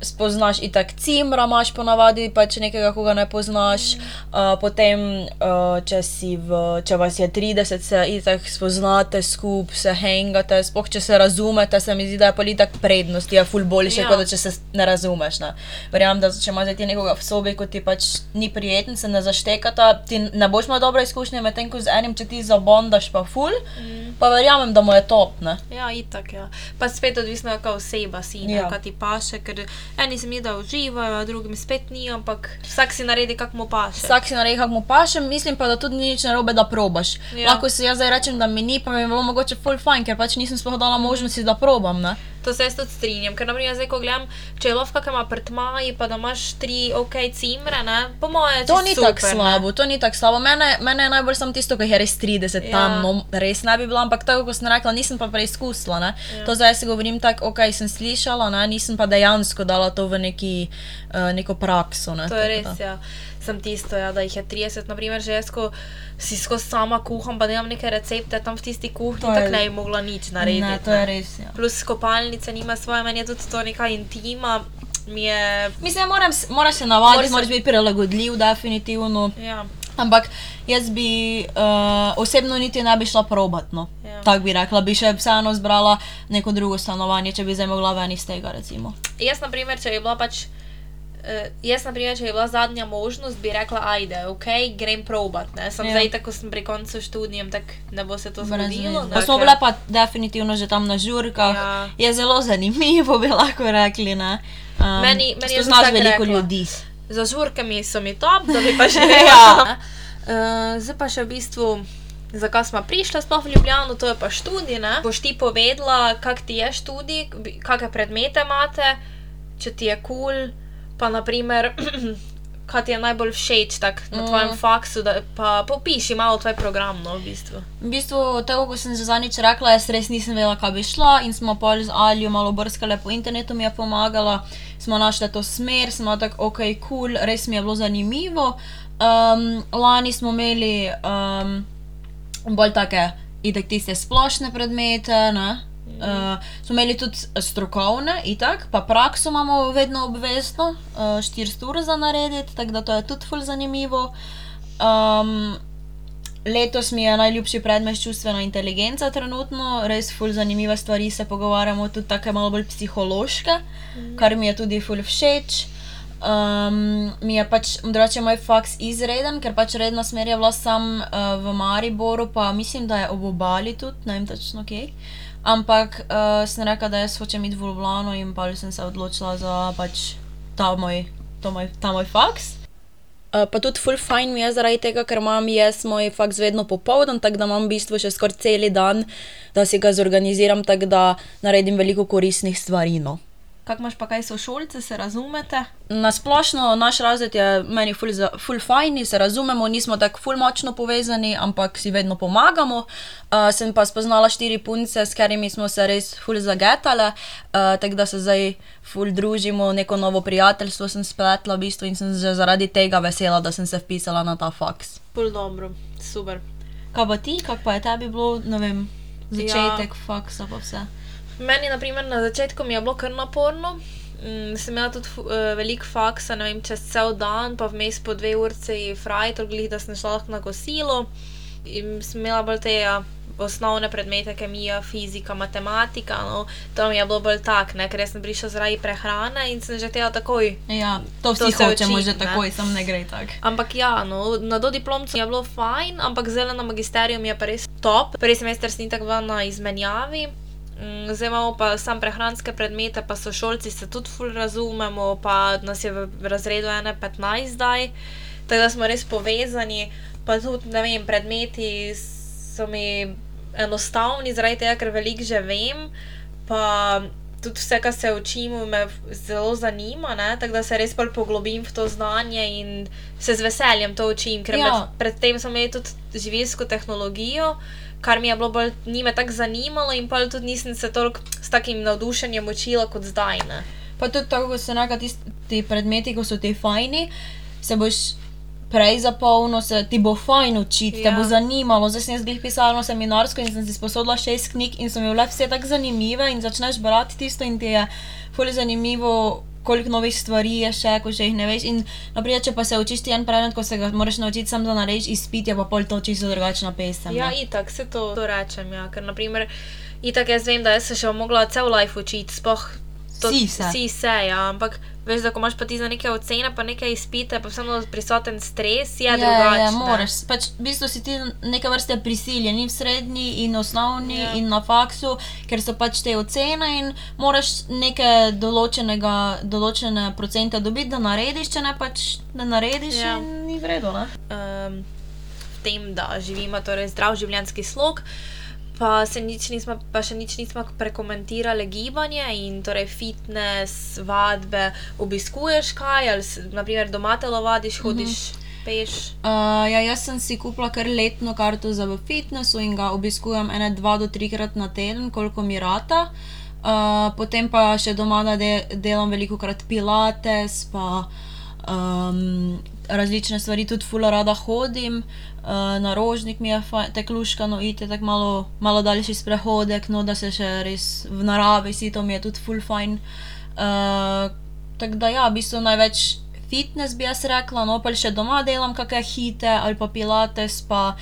spoznaš itak cimra, imaš ponavadi pač nekega, koga ne poznaš, uh, potem uh, če, v, če vas je 30, se itak spoznate skupaj, se hengate, spoh če se razumete, se mi zdi, da je pa itak prednost, je ful boljše, Ja. kot da če se ne razumeš. Ne. Verjamem, da če imaš ti nekoga v sobi, ko ti pač ni prijeten, se ne zaštekata, ti ne boš imel dobre izkušnje, medtem ko z enim, če ti zabondaš pa ful, mm. pa verjamem, da mu je top. Ne. Ja, itak, ja. Pa spet odvisno, kakšna oseba si, ja. Ja. kaj ti paše, ker eni se mi da uživajo, drugim spet ni, ampak vsak si naredi, kak mu paše. Vsak si naredi, kako mu paše, mislim pa, da tudi ni nič narobe, da probaš. Ja. Ja. Lahko si jaz zdaj rečem, da mi ni, pa mi je bilo mogoče full fajn, ker pač nisem sploh dala možnosti, da probam. Ne? To se jaz tudi strinjam, ker naprimer zdaj, ko gledam, če je lovka, ki ima prtmaji, pa da imaš tri ok cimre, ne, po moje To ni tako slabo, to ni tako slabo. Mene, mene je najbolj samo tisto, ki je res 30 Ja. tam, no, res ne bi bila, ampak tako kot sem rekla, nisem pa preizkusila. Ne? Ja. To zdaj si govorim tako, ok, sem slišala, ne? nisem pa dejansko dala to v neki, uh, neko prakso. Ne? To je res, da. ja. Sem tisto, ja, da jih je 30, naprimer, že jaz, ko si skozi sama kuham, pa da imam neke recepte tam v tisti kuhinji, tako ne bi mogla nič narediti. Ne, to je res. Ja. Plus kopalnica nima svoje, meni je tudi to neka intima. mi je. Mislim, moram, s- moraš se navaditi, Moraš se- moraš biti prilagodljiv, definitivno. Ja. Ampak jaz bi uh, osebno niti ne bi šla probat. No. Ja. Tako bi rekla, bi še vseeno zbrala neko drugo stanovanje, če bi zdaj mogla ven iz tega. Recimo. Jaz, na primer, če je bila pač. Uh, jaz, na primer, če je bila zadnja možnost, bi rekla, ajde, ok, grem probat. Ne? Sem Ja. zdaj, tako sem pri koncu študija, tako ne bo se to zgodilo. Pa ker- bile pa definitivno že tam na žurkah. Ja. Je zelo zanimivo, bi lahko rekli. ne. Um, Meni- meni je tako veliko rekla. ljudi. Za žurkami so mi top, da bi pa že. Ja. uh, zdaj pa še v bistvu. Zakaj smo prišli sploh v Ljubljano, to je pa študij. Ne? Boš ti povedala, kak ti je študij, kakšne predmete imate, če ti je kul, cool, pa naprimer, kaj ti je najbolj všeč tak, na Mm. tvojem faksu, da pa popiši malo tvoj program. No, v bistvu. V bistvu, tako kot sem že zadnjič rekla, jaz res nisem vedela, kaj bi šla in smo pol z Aljo malo brskale po internetu, mi je pomagala, smo našli to smer, smo tako, ok, kul, cool, res mi je bilo zanimivo. Um, lani smo imeli um, bolj take, itek tiste splošne predmete, ne. Uh, smo imeli tudi strokovne, itak, pa prakso imamo vedno obvezno, uh, 400 ur za narediti, tako da to je tudi ful zanimivo. Um, Letos mi je najljubši predmet čustvena inteligenca, trenutno, res ful zanimive stvari se pogovarjamo, tudi tako malo bolj psihološke, kar mi je tudi ful všeč. Um, mi je pač, drugače moj faks izreden, ker pač redna smer je bila sam uh, v Mariboru, pa mislim, da je ob obali tudi, ne vem točno kje. Ampak uh, sem rekla, da jaz hočem iti v Ljubljano in pa sem se odločila za pač ta moj, moj, ta moj faks. Uh, pa tudi full fajn mi je zaradi tega, ker imam jaz moj faks vedno popoldan, tako da imam v bistvu še skoraj cel dan, da si ga zorganiziram, tako da naredim veliko koristnih stvari. No. Kak imaš pa kaj sošolce, se razumete? Na splošno naš razred je meni ful, za- ful fajn, se razumemo, nismo tako ful močno povezani, ampak si vedno pomagamo. Uh, sem pa spoznala štiri punce, s katerimi smo se res ful zagetale, uh, tako da se zdaj ful družimo, neko novo prijateljstvo sem spletla v bistvu in sem že zaradi tega vesela, da sem se vpisala na ta faks. Pol dobro, super. Kaj pa ti, kak pa je tebi bilo, ne vem, začetek ja. faksa pa vse? Meni, na primer, na začetku mi je bilo kar naporno. Mm, sem imela tudi uh, veliko faksa, ne vem, čez cel dan, pa vmes po dve urci frajtor, glih, da sem šla lahko na kosilo. In sem imela bolj te ja, osnovne predmete, kemija, fizika, matematika. No, to mi je bilo bolj tak, ne, ker jaz sem prišla zaradi prehrane in sem že tela takoj. Ja, to To vsi se hočemo uči, že takoj, sem ne gre tako. Ampak ja, no, na dodiplomcu je bilo fajn, ampak zdaj na magisteriju mi je pa res top. Prvi semester sem tako bila na izmenjavi. Mm, Zdaj imamo pa sam prehranske predmete, pa so šolci se tudi ful razumemo, pa nas je v razredu 1-15 zdaj, tako da smo res povezani. Pa tudi, ne vem, predmeti so mi enostavni, zaradi tega, ker veliko že vem. Pa tudi vse, kar se učimo, me zelo zanima, ne? tako da se res bolj poglobim v to znanje in se z veseljem to učim. Ker Ja. ja. predtem smo imeli tudi živilsko tehnologijo, kar mi je bilo bolj, ni me tako zanimalo in pa tudi nisem se toliko s takim navdušenjem učila kot zdaj. Ne? Pa tudi tako, kot se reka, ti predmeti, ko so ti fajni, se boš prej zapolnil, se ti bo fajn učiti, ja. te Ja. bo zanimalo. Zdaj sem jaz glih pisala seminarsko in sem si sposodila šest knjig in so mi bile vse tako zanimive in začneš brati tisto in ti je fully zanimivo. Koliko novih stvari je še, ko še jih ne veš. In, naprej, če pa se učiš ti en predmet, ko se ga moraš naučiti, samo da narediš izpit, je pa pol to čisto drugačna pesem. Ja, ne. itak se to, to rečem. Ja. Ker, naprimer, itak jaz vem, da jaz se še mogla cel life učiti, Vsi se. Vsi se, ja, ampak veš, da ko imaš pa ti za neke ocene, pa neke izpite, pa vseeno prisoten stres, je Ja, drugače. ja, ne. moraš. Pač, v bistvu si ti neke vrste prisiljen, in v srednji, in osnovni, Ja. in na faksu, ker so pač te ocene in moraš neke določene procente dobiti, da narediš, če ne pač ne narediš, Ja. ni vredno. Um, v tem, da živimo torej zdrav življenjski slog. Pa, se nič nismo, pa še nič nismo prekomentirali gibanje in torej fitness, vadbe. Obiskuješ kaj, ali naprimer doma telovadiš, hodiš, mm -hmm. peš. Uh, ja, jaz sem si kupila kar letno karto za v fitnessu in ga obiskujem ene dva do trikrat na teden, koliko mi rata. Uh, potem pa še doma da de delam veliko krat pilates, pa um, različne stvari, tudi fula rada hodim. Uh, na rožnik mi je fajn, tako luškano iti, tako malo, malo daljši sprehodek, no da se še res v naravi si, to mi je tudi ful fajn. Uh, tako da ja, v bistvu največ fitness bi jaz rekla, no pa še doma delam kakšne hite ali pa pilates, pa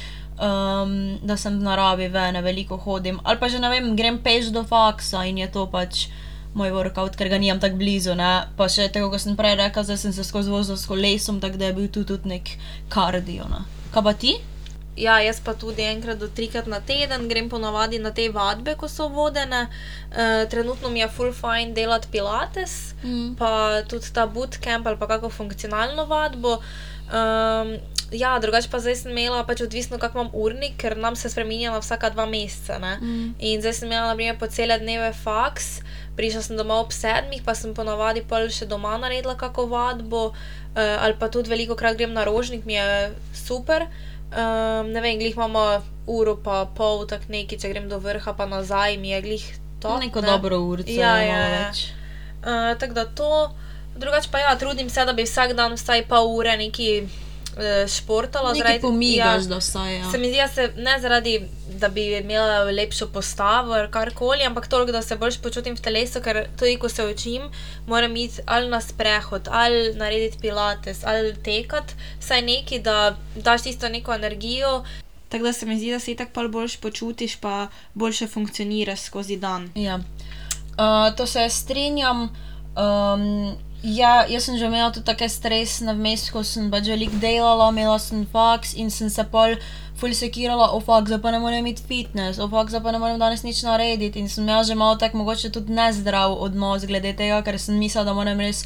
um, da sem v naravi ven, veliko hodim. Ali pa že ne vem, grem peš do faksa in je to pač moj workout, ker ga nimam tako blizu, ne. Pa še tako, kot sem prej rekla, zdaj sem se skozi vozila s kolesom, tako da je bil tu tudi neki kardio, ne. Kaj pa ti? Ja, jaz pa tudi enkrat do trikrat na teden grem ponavadi na te vadbe, ko so vodene. Uh, trenutno mi je ful fajn delati pilates, Mm. pa tudi ta bootcamp ali pa kako funkcionalno vadbo. Um, ja, drugače pa zdaj sem imela pač odvisno, kak imam urnik, ker nam se spreminja na vsaka dva meseca. Ne? Mm. In zdaj sem imela, na primer, po cele dneve faks, prišla sem domov ob sedmih, pa sem ponavadi pol še doma naredila kako vadbo, uh, ali pa tudi veliko krat grem na rožnik, mi je super. Um, ne vem, glih imamo uro pa pol, tak neki, če grem do vrha pa nazaj, mi je glih to. Neko dobro urce, Ja, ja, ja. Uh, tako da to, drugače pa ja, trudim se, da bi vsak dan vsaj pol ure neki športala. Nekaj zaradi- pomigaš, ja. da vsaj, ja. Se mi zdi, da se ne zaradi, da bi imela lepšo postavo ali karkoli, ampak toliko, da se bolj počutim v telesu, ker tudi ko se učim, moram iti ali na sprehod, ali narediti pilates, ali tekat, saj neki, da daš tisto neko energijo. Tako da se mi zdi, da se tako boljš počutiš, pa boljše funkcioniraš skozi dan. Ja. Uh, to se strinjam. Um, ja, jaz sem že imela tudi take stresne vmes, ko sem pač veliko delala, imela sem faks in sem se pol ful sekirala, o faks, zdaj pa ne morem imeti fitness, o faks, zdaj pa ne morem danes nič narediti in sem imela že malo tak mogoče tudi nezdrav odnos glede tega, ker sem mislila, da moram res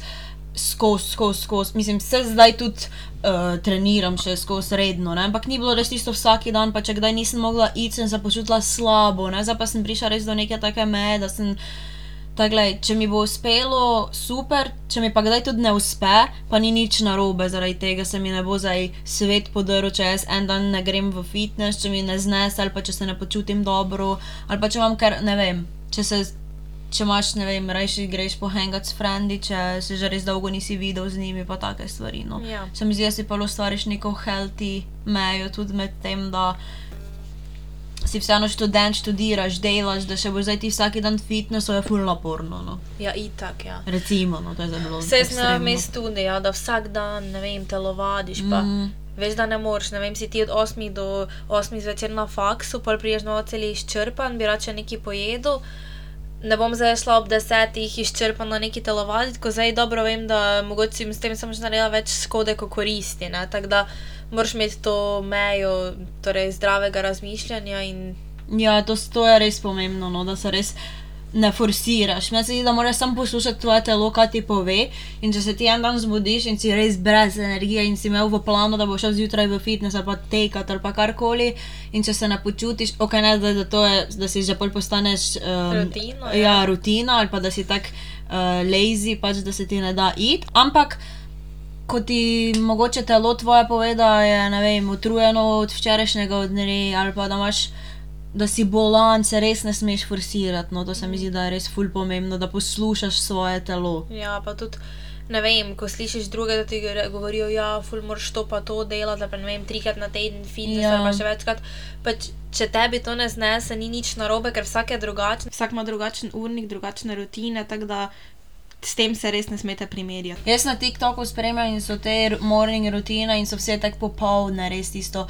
skozi, skozi, skozi. Mislim, se zdaj tudi uh, treniram še skozi redno, ne? ampak ni bilo res isto vsak dan, pa če kdaj nisem mogla iti, sem se počutila slabo, ne? zdaj pa sem prišla res do neke take meje, da sem. Tako, glej, če mi bo uspelo, super, če mi pa kdaj tudi ne uspe, pa ni nič narobe, zaradi tega se mi ne bo zdaj svet podrl, če jaz en dan ne grem v fitness, če mi ne znese ali pa če se ne počutim dobro, ali pa če imam kar, ne vem, če se. Če imaš, ne vem, rajši greš pohengat s frendi, če se že res dolgo nisi videl z njimi, pa take stvari. No. Ja. Se mi zdi, da si pa ustvariš neko healthy mejo tudi med tem, da si vseeno študent, študiraš, delaš, da še boš zdaj ti vsak dan fitness, je ful naporno. No. Ja, itak, ja. Recimo, no, to je zelo Vse sem na mestu ja, da vsak dan, ne vem, telovadiš, pa Mm. veš, da ne moreš, ne vem, si ti od 8 do 8 zvečer na faksu, pol priješ domov cel izčrpan, bi rad še nekaj pojedel. Ne bom zdaj šla ob desetih izčrpana neki telovaditi, ko zdaj dobro vem, da mogoče s tem sem že naredila več škode, kot koristi. ne. Tako da moraš imeti to mejo torej zdravega razmišljanja in Ja, to, to je res pomembno, no, da se res ne forsiraš. Meni se zdi, da moraš samo poslušati tvoje telo, kaj ti pove. In če se ti en dan zbudiš in si res brez energije in si imel v planu, da boš šel zjutraj v fitness ali pa tekat ali pa karkoli, in če se ne počutiš, ok, ne da, da, to je, da si že pol postaneš um, Rutino, ja. ja, rutina ali pa da si tak uh, lazy, pač da se ti ne da iti. Ampak ko ti mogoče telo tvoje pove, da je ne vem, utrujeno od včerajšnjega dne ali pa da imaš. Da si bolan, se res ne smeš forsirati. No, to se mi zdi, da je res ful pomembno, da poslušaš svoje telo. Ja, pa tudi, ne vem, ko slišiš druge, da ti govorijo, ja, ful moraš to pa to delati, da pa ne vem, trikrat na teden fitness Ja. ja. ali pa še večkrat. Pač, če tebi to ne znese, ni nič narobe, ker vsak je drugačen. Vsak ima drugačen urnik, drugačne rutine, tako da s tem se res ne smete primerjati. Jaz na TikToku spremljam in so te morning rutine in so vse tako popoldne, res tisto.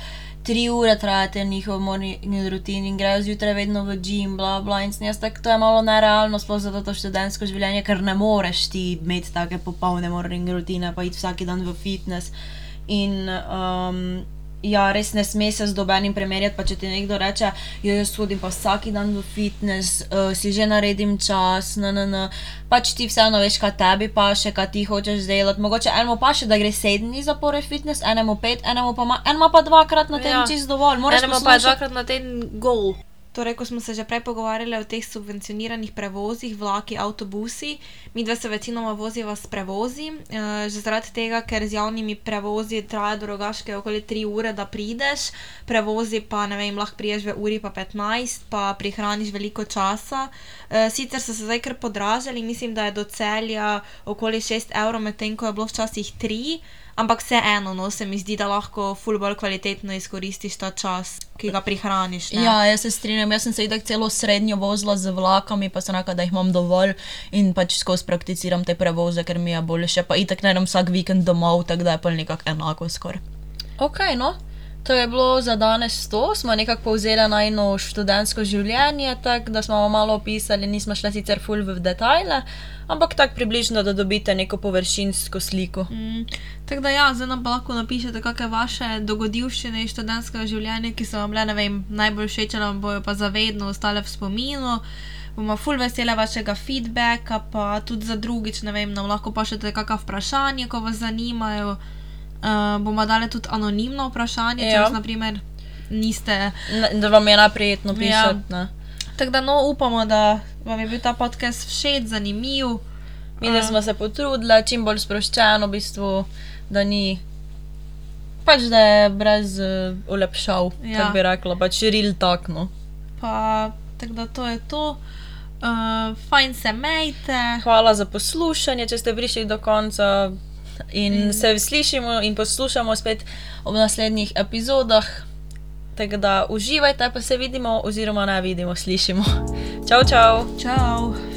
Tri ure traja te njihov morning rutin in grejo zjutraj vedno v gym, bla bla. In sem jaz tako, to je malo nerealno, sploh za to študentsko življenje, ker ne moreš ti imeti take popolne morning rutine, pa iti vsak dan v fitness. In um, ja, res ne sme se z dobenim primerjati, pa če ti nekdo reče, jo jaz hodim pa vsak dan v fitness, uh, si že naredim čas, no, no, no. Pač ti vseeno veš, kaj tebi paše, kaj ti hočeš delati. Mogoče enemu paše, da gre sedem dni zapored fitness, enemu pet, enemu pa, ma, enemu pa dvakrat na teden Ja. ja. čist dovolj. Moraš Enemu pa poslušati- dvakrat na teden gol. Torej, ko smo se že prej pogovarjali o teh subvencioniranih prevozih, vlaki, avtobusi, mi dva se večinoma voziva s prevozi, eh, že zaradi tega, ker z javnimi prevozi traja do rogaške okoli 3 ure, da prideš, prevozi pa ne vem, lahko priješ v uri pa 15, pa prihraniš veliko časa. Eh, Sicer so se zdaj kar podražili, mislim, da je do celja okoli 6 evrov, medtem ko je bilo včasih 3. Ampak vseeno, no, se mi zdi, da lahko ful bolj kvalitetno izkoristiš ta čas, ki ga prihraniš. Ne? Ja, jaz se strinjam. vem, jaz sem se itak celo srednjo vozila z vlakami, pa sem rekla, da jih imam dovolj in pač skozi prakticiram te prevoze, ker mi je boljše, pa itak ne idem vsak vikend domov, tako da je pa nekako enako skoraj. Ok, no. To je bilo za danes to, smo nekako povzeli najno študentsko življenje, tako da smo malo opisali, nismo šli sicer ful v detajle, ampak tako približno, da dobite neko površinsko sliko. Mm, tako da, ja, zdaj nam pa lahko napišete, kakšne vaše dogodivščine iz študentskega življenja, ki so vam bile, ne vem, najbolj všeč, vam bojo pa zavedno ostale v spominu. Bomo full vesele vašega feedbacka, pa tudi za drugič, ne vem, nam lahko pošljete kakšno vprašanje, ko vas zanimajo. Uh, bomo dali tudi anonimno vprašanje, če Ja. vas, naprimer, niste. Ne, da vam je naprijetno Ja. pisati. Ja. Tako da, no, upamo, da vam je bil ta podcast všeč, zanimiv. Mi da A. smo se potrudili, čim bolj sproščeno, v bistvu, da ni. Pač da je brez uh, olepšav, ja. Tako bi rekla, pač real takno. Pa, tako da to je to. Uh, fajn se mejte. Hvala za poslušanje, če ste prišli do konca. In se slišimo in poslušamo spet v naslednjih epizodah. Tako da uživajte, pa se vidimo, oziroma ne vidimo, slišimo. Čau, čau! Čau.